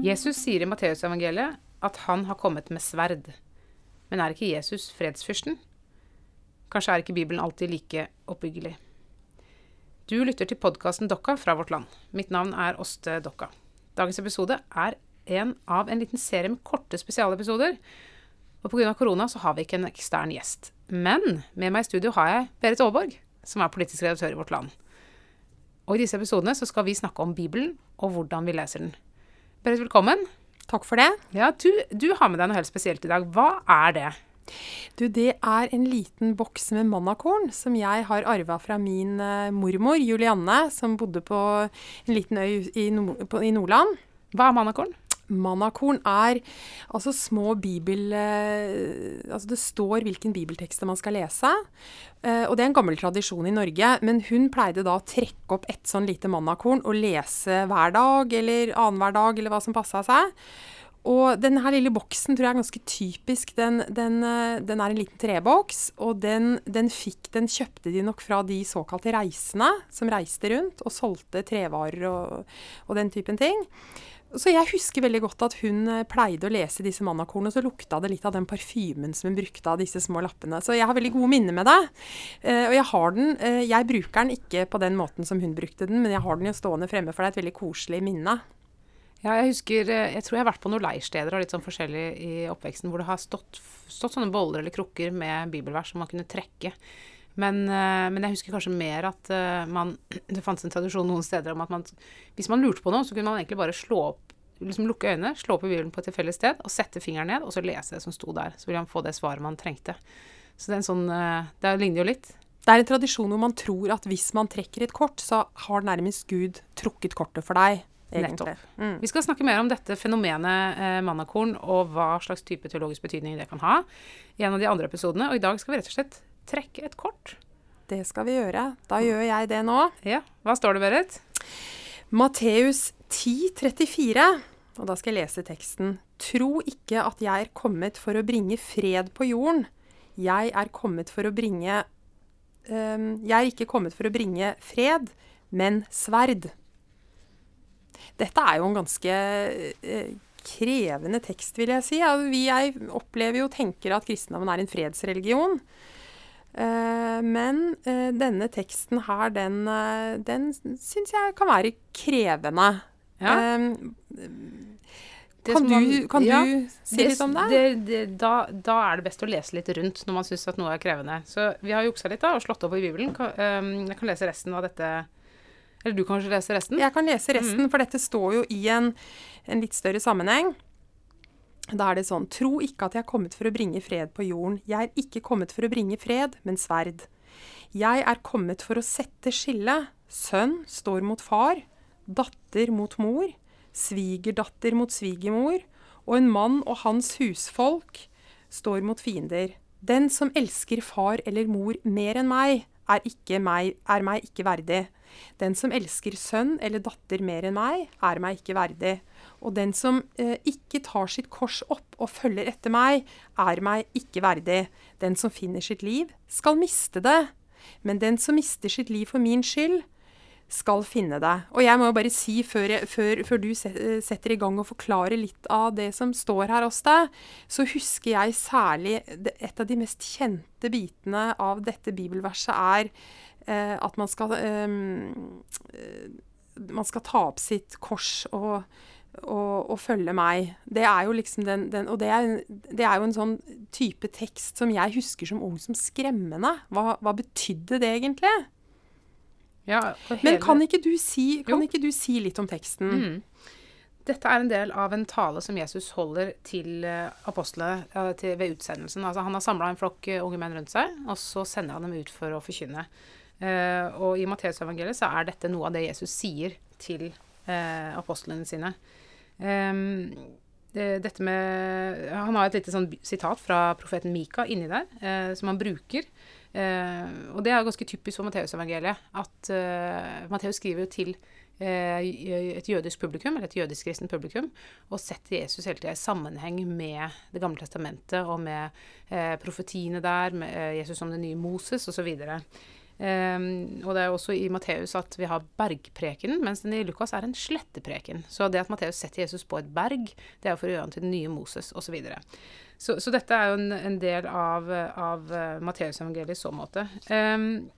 Jesus sier i Matteusevangeliet at han har kommet med sverd. Men er ikke Jesus fredsfyrsten? Kanskje er ikke Bibelen alltid like oppbyggelig. Du lytter til podkasten Dokka fra Vårt Land. Mitt navn er Åste Dokka. Dagens episode er en av en liten serie med korte spesialepisoder. Og pga. korona så har vi ikke en ekstern gjest. Men med meg i studio har jeg Berit Aaborg, som er politisk redaktør i Vårt Land. Og i disse episodene så skal vi snakke om Bibelen og hvordan vi leser den. Berit, velkommen. Takk for det. Ja, du, du har med deg noe helt spesielt i dag. Hva er det? Du, det er en liten boks med mannakorn som jeg har arva fra min uh, mormor Julianne, som bodde på en liten øy i, Nord i Nordland. Hva er mannakorn? Mannakorn er altså små bibel... Uh, altså det står hvilken bibeltekster man skal lese. Uh, og det er en gammel tradisjon i Norge. Men hun pleide da å trekke opp et sånn lite mannakorn og lese hver dag eller annenhver dag, eller hva som passa seg. Og denne her lille boksen tror jeg er ganske typisk. Den, den, den er en liten treboks, og den, den, fikk, den, kjøpte de nok fra de såkalte reisende som reiste rundt og solgte trevarer og, og den typen ting. Så jeg husker veldig godt at hun pleide å lese disse mannakornene, og så lukta det litt av den parfymen som hun brukte av disse små lappene. Så jeg har veldig gode minner med det. Uh, og jeg har den uh, Jeg bruker den ikke på den måten som hun brukte den, men jeg har den jo stående fremme, for det er et veldig koselig minne. Ja, jeg husker Jeg tror jeg har vært på noen leirsteder og litt sånn forskjellig i oppveksten hvor det har stått, stått sånne boller eller krukker med bibelvers som man kunne trekke. Men, men, jeg husker kanskje mer at man Det fantes en tradisjon noen steder om at man Hvis man lurte på noe, så kunne man egentlig bare slå opp liksom lukke øynene, slå opp i Bibelen på et tilfeldig sted og sette fingeren ned, og så lese det som sto der. Så ville man få det svaret man trengte. Så det en sånn Det ligner jo litt. Det er en tradisjon hvor man tror at hvis man trekker et kort, så har nærmest Gud trukket kortet for deg. Egentlig. Mm. Vi skal snakke mer om dette fenomenet eh, mannakorn og hva slags type teologisk betydning det kan ha i en av de andre episodene. Og i dag skal vi rett og slett trekke et kort. Det skal vi gjøre. Da gjør jeg det nå. Ja. Hva står det, Berit? Matteus 10, 34. Og da skal jeg lese teksten. Tro ikke at jeg er kommet for å bringe fred på jorden. Jeg er kommet for å bringe um, Jeg er ikke kommet for å bringe fred, men sverd. Dette er jo en ganske uh, krevende tekst, vil jeg si. Vi jeg opplever jo og tenker at kristendommen er en fredsreligion. Uh, men uh, denne teksten her, den, uh, den syns jeg kan være krevende. Ja. kan, du, kan ja, du, si litt om det? det, det da, da, er det best å lese litt rundt når man syns at noe er krevende. Så vi har juksa litt da, og slått opp i Bibelen. jeg kan lese resten av dette eller du kan kanskje lese resten? Jeg kan lese resten, mm. for dette står jo i en, en, litt større sammenheng. Da er det sånn Tro ikke at jeg er kommet for å bringe fred på jorden. Jeg er ikke kommet for å bringe fred, men sverd. Jeg er kommet for å sette skille. Sønn står mot far, datter mot mor, svigerdatter mot svigermor, og en mann og hans husfolk står mot fiender. Den som elsker far eller mor mer enn meg, er, meg, er meg ikke verdig. Den som elsker sønn eller datter mer enn meg, er meg ikke verdig. Og den som eh, ikke tar sitt kors opp og følger etter meg, er meg ikke verdig. Den som finner sitt liv, skal miste det. Men den som mister sitt liv for min skyld, skal finne deg. Og jeg må jo bare si, før, jeg, før, før, du setter i gang og forklarer litt av det som står her hos deg, så husker jeg særlig Et av de mest kjente bitene av dette bibelverset er eh, at man skal eh, Man skal ta opp sitt kors og, og, og følge meg. Det er jo liksom den, den Og det er, det er, jo en sånn type tekst som jeg husker som ung som skremmende. Hva, hva betydde det egentlig? Ja, hele... Men kan, ikke du, si, kan ikke du si, litt om teksten? Mm. Dette er en del av en tale som Jesus holder til uh, apostlene uh, til, ved utsendelsen. Altså, han har samla en flokk uh, unge menn rundt seg, og så sender han dem ut for å forkynne. og i Matteusevangeliet så er dette noe av det Jesus sier til apostlene sine. Um, dette med Han har et lite sånn sitat fra profeten Mika inni der, som han bruker. Uh, og det er ganske typisk for Matteusevangeliet. At uh, Matteus skriver til uh, et jødisk publikum, eller et jødisk kristent publikum, og setter Jesus hele tida i sammenheng med Det gamle testamentet og med profetiene der, med Jesus som den nye Moses osv. Um, og det er også i Matteus at vi har bergprekenen, mens den i Lukas er en slettepreken. Så det at Matteus setter Jesus på et berg, det er for å gjøre han til den nye Moses, osv. Så, videre. Så Så dette er jo en, en del av, av uh, Matteusevangeliet i så måte. Um,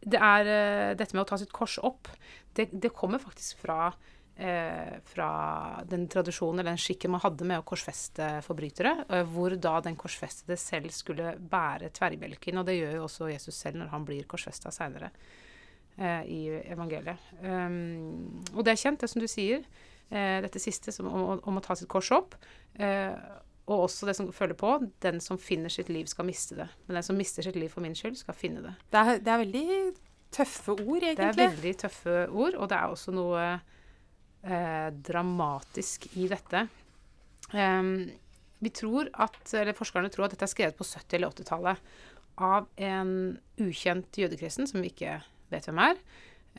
det er uh, dette med å ta sitt kors opp. Det, det kommer faktisk fra uh, fra den tradisjonen eller den skikken man hadde med å korsfeste forbrytere, uh, hvor da den korsfestede selv skulle bære tverrbjelken. Og det gjør jo også Jesus selv når han blir korsfesta seinere eh, i evangeliet. Um, og det er kjent, det som du sier, eh, dette siste som, om, om, å ta sitt kors opp. Eh, og også det som følger på, den som finner sitt liv, skal miste det. Men den som mister sitt liv for min skyld, skal finne det. Det er, det er veldig tøffe ord, egentlig. Det er veldig tøffe ord, og det er også noe eh, dramatisk i dette. Um, vi tror at, eller Forskerne tror at dette er skrevet på 70- eller 80-tallet av en ukjent jødekristen som vi ikke vet hvem er,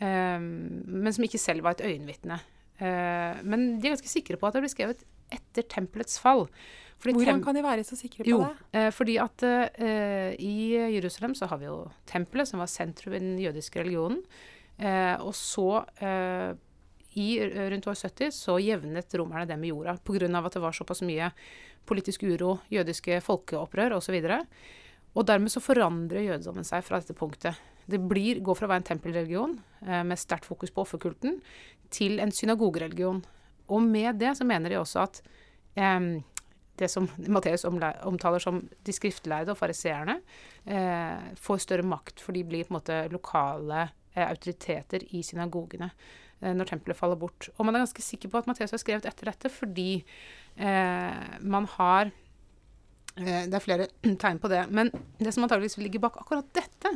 um, men som ikke selv var et øyenvitne. Uh, men de er ganske sikre på at det ble skrevet etter tempelets fall. Fordi Hvordan kan de være så sikre på jo, det? Eh, fordi at eh, i Jerusalem så har vi jo tempelet, som var sentrum i den jødiske religionen. og så i, rundt år 70 så jevnet romerne det med jorda pga. at det var såpass mye politisk uro, jødiske folkeopprør osv. Og, så og dermed så forandrer jødedommen seg fra dette punktet. Det blir, går fra å være en tempelreligion eh, med sterkt fokus på offerkulten til en synagogereligion. Og med det så mener de også at eh, det som Matteus omtaler som de skriftlærde og fariseerne, eh, får større makt, for de blir på en måte lokale eh, autoriteter i synagogene. Eh, når tempelet faller bort. Og man er ganske sikker på at Matteus har skrevet etter dette fordi eh, man har eh, Det er flere tegn på det. Men det som antageligvis ligger bak akkurat dette,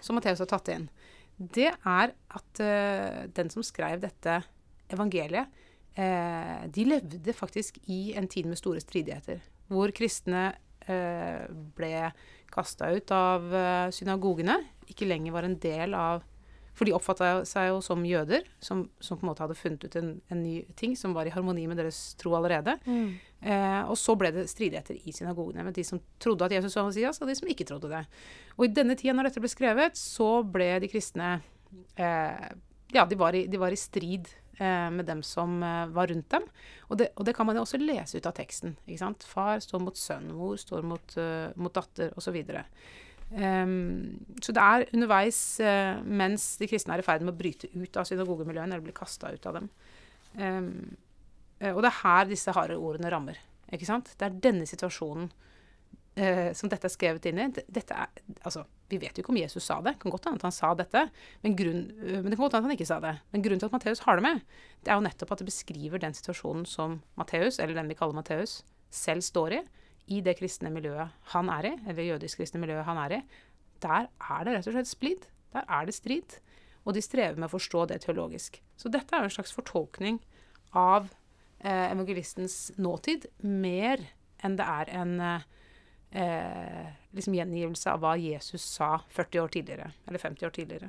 som Matteus har tatt inn, det er at eh, den som skrev dette evangeliet, de levde faktisk i en tid med store stridigheter. Hvor kristne eh, ble kasta ut av synagogene, ikke lenger var en del av for de oppfatta seg jo som jøder, som, som, på en måte hadde funnet ut en, en, ny ting som var i harmoni med deres tro allerede. Mm. Eh, og så ble det stridigheter i synagogene med de som trodde at Jesus var Messias, og de som ikke trodde det. Og i denne tida når dette ble skrevet, så ble de kristne eh, Ja, de var i, de var i strid eh, med dem som eh, var rundt dem. Og det, og det, kan man jo også lese ut av teksten. ikke sant? Far står mot sønn, mor står mot, uh, mot datter, osv. Um, så det er underveis, uh, mens de kristne er i ferd med å bryte ut av synagogemiljøene, eller bli kasta ut av dem. Um, og det er her disse harde ordene rammer. Ikke sant? Det er denne situasjonen uh, som dette er skrevet inn i. Dette er, altså, vi vet jo ikke om Jesus sa det. Det kan godt hende at han sa dette, men, grunn, men det kan godt hende at han ikke sa det. Men grunnen til at Matteus har det med, det er jo nettopp at det beskriver den situasjonen som Matteus, eller den vi kaller Matteus, selv står i i det kristne miljøet han er i, eller jødisk-kristne miljøet han er i, der er det rett og slett splid. Der er det strid. Og de strever med å forstå det teologisk. Så dette er jo en slags fortolkning av eh, evangelistens nåtid mer enn det er en eh, liksom gjengivelse av hva Jesus sa 40 år tidligere, eller 50 år tidligere.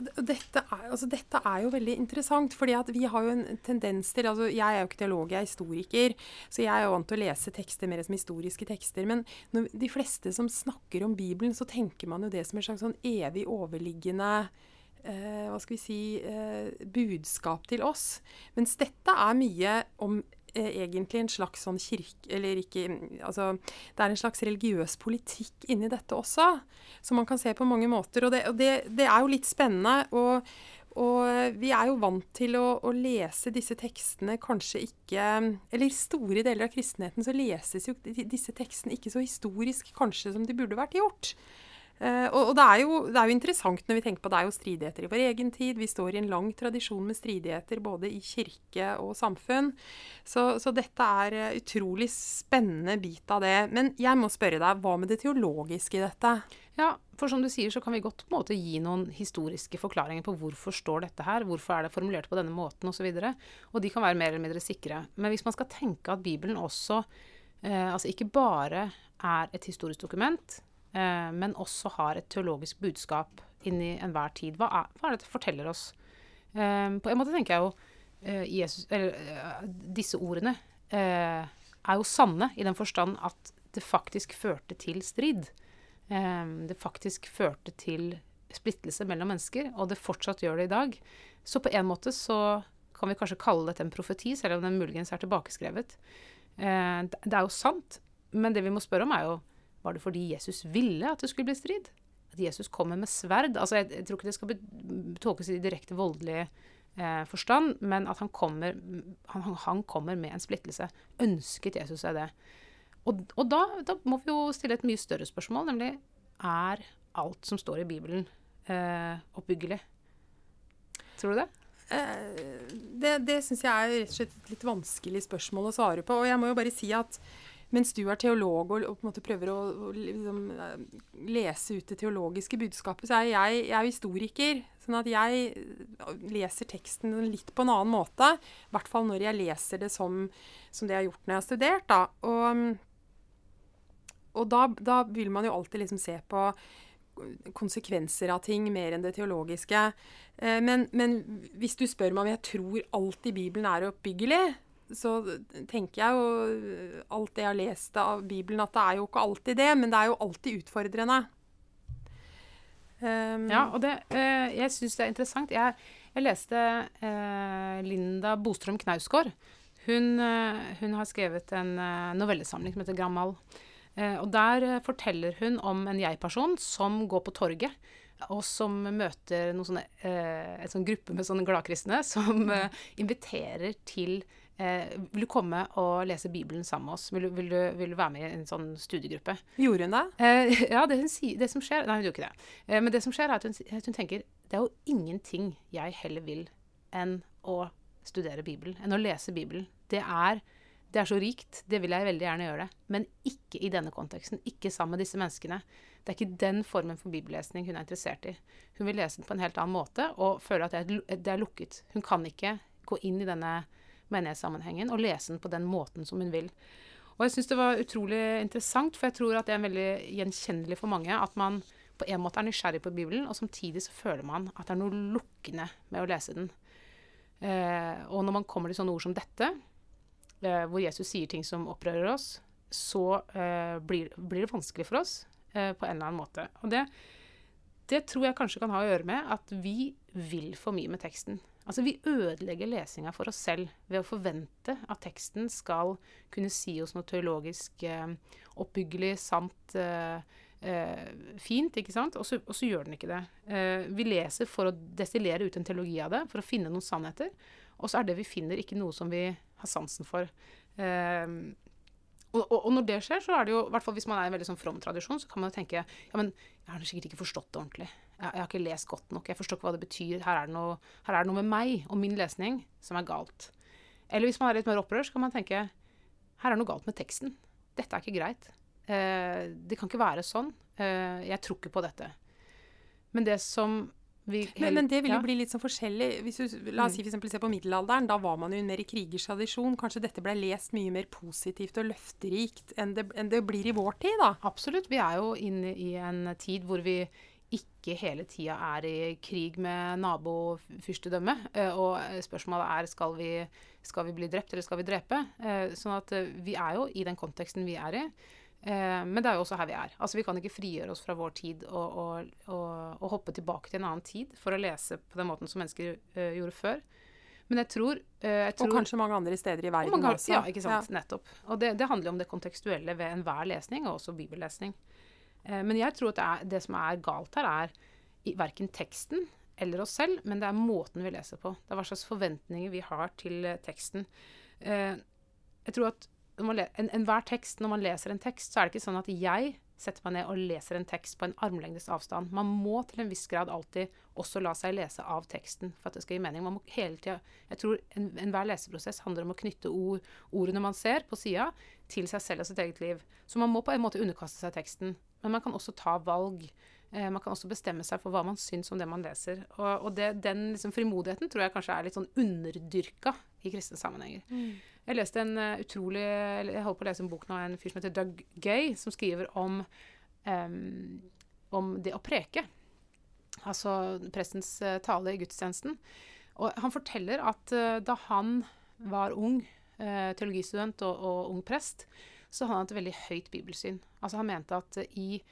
Dette er, altså dette er, jo veldig interessant, fordi vi har jo en tendens til altså Jeg er jo ikke teolog, jeg er historiker, så jeg er jo vant til å lese tekster mer som historiske tekster. Men når de fleste som snakker om Bibelen, så tenker man jo det som et slags sånn evig overliggende eh, hva skal vi si eh, budskap til oss. Mens dette er mye om Eh, egentlig en slags sånn kirke... Eller ikke Altså, det er en slags religiøs politikk inni dette også, som man kan se på mange måter. Og det, og det, det er jo litt spennende. Og, og, vi er jo vant til å, å, lese disse tekstene kanskje ikke Eller i store deler av kristenheten så leses jo disse tekstene ikke så historisk kanskje som de burde vært gjort. Uh, og, og det, er jo, det, er jo, interessant når vi tenker på det er jo stridigheter i vår egen tid. Vi står i en lang tradisjon med stridigheter både i kirke og samfunn. Så, så dette er uh, utrolig spennende bit av det. Men jeg må spørre deg, hva med det teologiske i dette? Ja, for som du sier, så kan vi godt på en måte gi noen historiske forklaringer på hvorfor står dette her, hvorfor er det formulert på denne måten osv. Og, så og de kan være mer eller mindre sikre. Men hvis man skal tenke at Bibelen også eh, altså ikke bare er et historisk dokument, eh, men også har et teologisk budskap inn i enhver tid. Hva er, hva er, det det forteller oss? Eh, på en måte tenker jeg jo eh, Jesus, eller, Disse ordene er jo sanne i den forstand at det faktisk førte til strid. det faktisk førte til splittelse mellom mennesker, og det fortsatt gjør det i dag. Så på en måte så kan vi kanskje kalle dette en profeti, selv om den muligens er tilbakeskrevet. Det er jo sant, men det vi må spørre om, er jo var det fordi Jesus ville at det skulle bli strid? At Jesus kommer med sverd? Altså, jeg, jeg tror ikke det skal tolkes i direkte voldelig eh, forstand, men at han kommer, han, han kommer, med en splittelse. Ønsket Jesus seg det? Og, og da, da, må vi jo stille et mye større spørsmål, nemlig er alt som står i Bibelen, eh, oppbyggelig? Tror du det? Eh, det det syns jeg er rett og slett et litt vanskelig spørsmål å svare på. Og jeg må jo bare si at mens du er teolog og, og på en måte prøver å, å liksom, eh, lese ut det teologiske budskapet, så er jeg, jeg er historiker. Sånn at jeg eh, leser teksten litt på en annen måte. I hvert fall når jeg leser det som, som det jeg har gjort når jeg har studert. Da. Og, og da, da, vil man jo alltid liksom se på konsekvenser av ting mer enn det teologiske. Eh, men, men hvis du spør meg om jeg tror alt i Bibelen er oppbyggelig, så tenker jeg jo alt det jeg har lest av Bibelen, at det er jo ikke alltid det, men det er jo alltid utfordrende. Um, ja, og det eh, Jeg syns det er interessant. Jeg, jeg leste eh, Linda Bostrøm Knausgård. Hun, hun, har skrevet en novellesamling som heter Grammal. Eh, og der forteller hun om en jeg-person som går på torget og som møter sånne, en sånn gruppe med sånne gladkristne som mm. inviterer til Eh, vil du komme og lese Bibelen sammen med oss? Vil vil, du, vil du, være med i en sånn studiegruppe? Gjorde hun det? Eh, ja, det, hun, det, som skjer Nei, hun gjorde ikke det. Eh, men det som skjer, er at hun, at hun, tenker det er jo ingenting jeg heller vil enn å studere Bibelen, enn å lese Bibelen. Det er, det er så rikt. Det vil jeg veldig gjerne gjøre det. Men ikke i denne konteksten. Ikke sammen med disse menneskene. Det er ikke den formen for bibellesning hun er interessert i. Hun vil lese den på en helt annen måte og føler at det er, det er lukket. Hun kan ikke gå inn i denne menighetssammenhengen, og lese den på den måten som hun vil. Og jeg syns det var utrolig interessant, for jeg tror at det er veldig gjenkjennelig for mange at man på en måte er nysgjerrig på Bibelen, og samtidig så føler man at det er noe lukkende med å lese den. Eh, og når man kommer til sånne ord som dette, eh, hvor Jesus sier ting som opprører oss, så eh, blir, blir, det vanskelig for oss eh, på en eller annen måte. Og det, det tror jeg kanskje kan ha å gjøre med at vi vil for mye med teksten. Altså, vi ødelegger lesinga for oss selv ved å forvente at teksten skal kunne si oss noe teologisk eh, oppbyggelig, sant, eh, eh, fint, ikke sant? Og så, og så, gjør den ikke det. Eh, vi leser for å destillere ut en teologi av det, for å finne noen sannheter. Og så er det vi finner, ikke noe som vi har sansen for. Eh, og, og, og, når det skjer, så er det jo, hvert fall hvis man er i en veldig sånn from tradisjon, så kan man jo tenke ja, men jeg har sikkert ikke forstått det ordentlig. Jeg, har ikke lest godt nok. Jeg forstår ikke hva det betyr. Her er det, noe, her er det noe med meg og min lesning som er galt. Eller hvis man er litt mer opprørt, så kan man tenke her er det noe galt med teksten. Dette er ikke greit. Eh, det kan ikke være sånn. Eh, jeg tror ikke på dette. Men det som men, men, det vil jo ja. bli litt sånn forskjellig. Hvis du, la oss mm. si for eksempel, se på middelalderen. Da var man jo mer i krigers tradisjon. Kanskje dette ble lest mye mer positivt og løfterikt enn det, enn det blir i vår tid, da. Absolutt. Vi er jo inne i en tid hvor vi ikke hele tida er i krig med nabofyrstedømmet. Eh, og spørsmålet er skal vi, skal vi bli drept, eller skal vi drepe? Eh, sånn at eh, vi er jo i den konteksten vi er i. Eh, men det er jo også her vi er. Altså Vi kan ikke frigjøre oss fra vår tid og, og, og, og hoppe tilbake til en annen tid for å lese på den måten som mennesker gjorde før. Men jeg tror, jeg tror, Og kanskje mange andre steder i verden mange, også. Ja, ikke sant. Ja. Nettopp. Og det, det, handler om det kontekstuelle ved enhver lesning, og også bibellesning. Uh, men jeg tror at det, er, det, som er galt her, er verken teksten eller oss selv, men det er måten vi leser på. Det er hva slags forventninger vi har til teksten. jeg tror at enhver tekst, når man leser en tekst, så er det ikke sånn at jeg setter meg ned og leser en tekst på en armlengdes avstand. Man må til en viss grad alltid også la seg lese av teksten for at det skal gi mening. Man må hele tida Jeg tror enhver en leseprosess handler om å knytte ord, ordene man ser på sida, til seg selv og sitt eget liv. Så man må på en måte underkaste seg teksten. Men man kan også ta valg. Eh, man kan også bestemme seg for hva man syns om det man leser. Og, og det, den liksom, frimodigheten tror jeg kanskje er litt sånn underdyrka i kristne sammenhenger. Mm. Jeg leste en uh, utrolig Jeg holder på å lese en bok nå av en fyr som heter Doug Gay, som skriver om, um, om det å preke. Altså prestens uh, tale i gudstjenesten. Og han forteller at uh, da han var ung, teologistudent og, og, ung prest, så hadde han et veldig høyt bibelsyn. Altså Han mente at i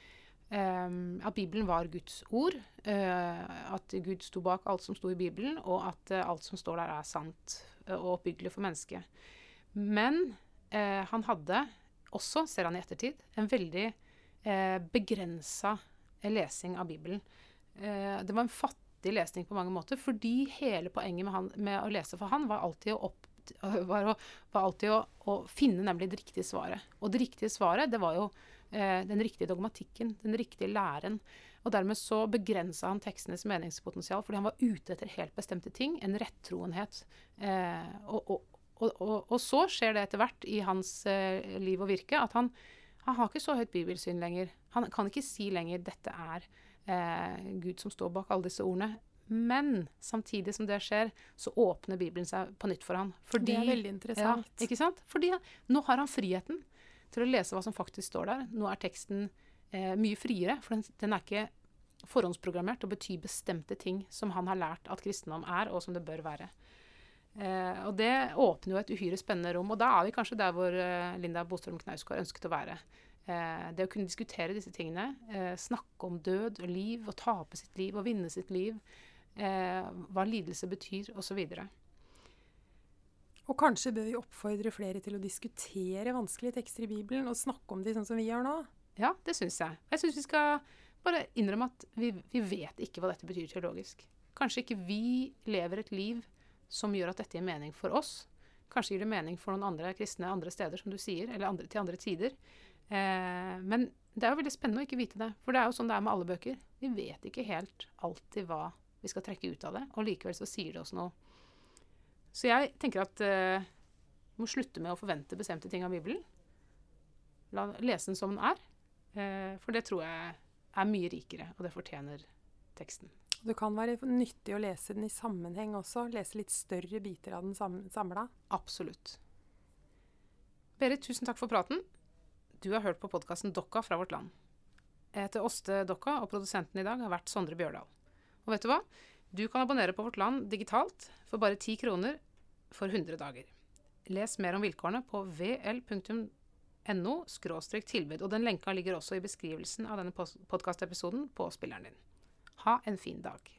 Um, at Bibelen var Guds ord. Uh, at Gud sto bak alt som sto i Bibelen, og at uh, alt som står der, er sant uh, og oppbyggelig for mennesket. Men han hadde også, ser han i ettertid, en veldig uh, begrensa lesing av Bibelen. det var en fattig lesning på mange måter, fordi hele poenget med, han, med å lese for han var alltid å opp var, å, var alltid å, å, finne nemlig det riktige svaret. Og det riktige svaret, det var jo eh, den riktige dogmatikken, den riktige læren. Og dermed så begrensa han tekstenes meningspotensial, fordi han var ute etter helt bestemte ting. En rettroenhet. Eh, og, og, og, så skjer det etter hvert i hans eh, liv og virke at han, han har ikke så høyt bibelsyn lenger. Han kan ikke si lenger 'dette er eh, Gud som står bak alle disse ordene'. Men samtidig som det skjer, så åpner Bibelen seg på nytt for han. Fordi, det er veldig interessant. Ja, ikke sant? Fordi nå har han friheten til å lese hva som faktisk står der. Nå er teksten eh, mye friere, for den, den, er ikke forhåndsprogrammert og betyr bestemte ting som han har lært at kristendom er, og som det bør være. Eh, og det åpner jo et uhyre spennende rom. Og da er vi kanskje der hvor eh, Linda Bostrøm Knausgård ønsket å være. Eh, det å kunne diskutere disse tingene, eh, snakke om død og liv, og tape sitt liv og vinne sitt liv, hva lidelse betyr, osv. Og kanskje bør vi oppfordre flere til å diskutere vanskelige tekster i Bibelen og snakke om de sånn som vi gjør nå? Ja, det syns jeg. Jeg syns vi skal bare innrømme at vi, vi, vet ikke hva dette betyr teologisk. Kanskje ikke vi lever et liv som gjør at dette gir mening for oss. Kanskje gir det mening for noen andre kristne andre steder, som du sier, eller andre, til andre tider. Eh, men det er jo veldig spennende å ikke vite det. For det er jo sånn det er med alle bøker. Vi vet ikke helt alltid hva vi skal trekke ut av det, og likevel så sier det oss noe. Så jeg tenker at uh, vi må slutte med å forvente bestemte ting av Bibelen. La, lese den som den er. Uh, for det tror jeg er mye rikere, og det fortjener teksten. Det kan være nyttig å lese den i sammenheng også. Lese litt større biter av den sam samla. Absolutt. Berit, tusen takk for praten. Du har hørt på podkasten Dokka fra vårt land. Jeg heter Åste Dokka, og produsenten i dag har vært Sondre Bjørdal. Og vet du hva? Du kan abonnere på Vårt Land digitalt for bare 10 kroner for 100 dager. Les mer om vilkårene på vl.no tilbud, og den lenka ligger også i beskrivelsen av denne podkastepisoden på spilleren din. Ha en fin dag.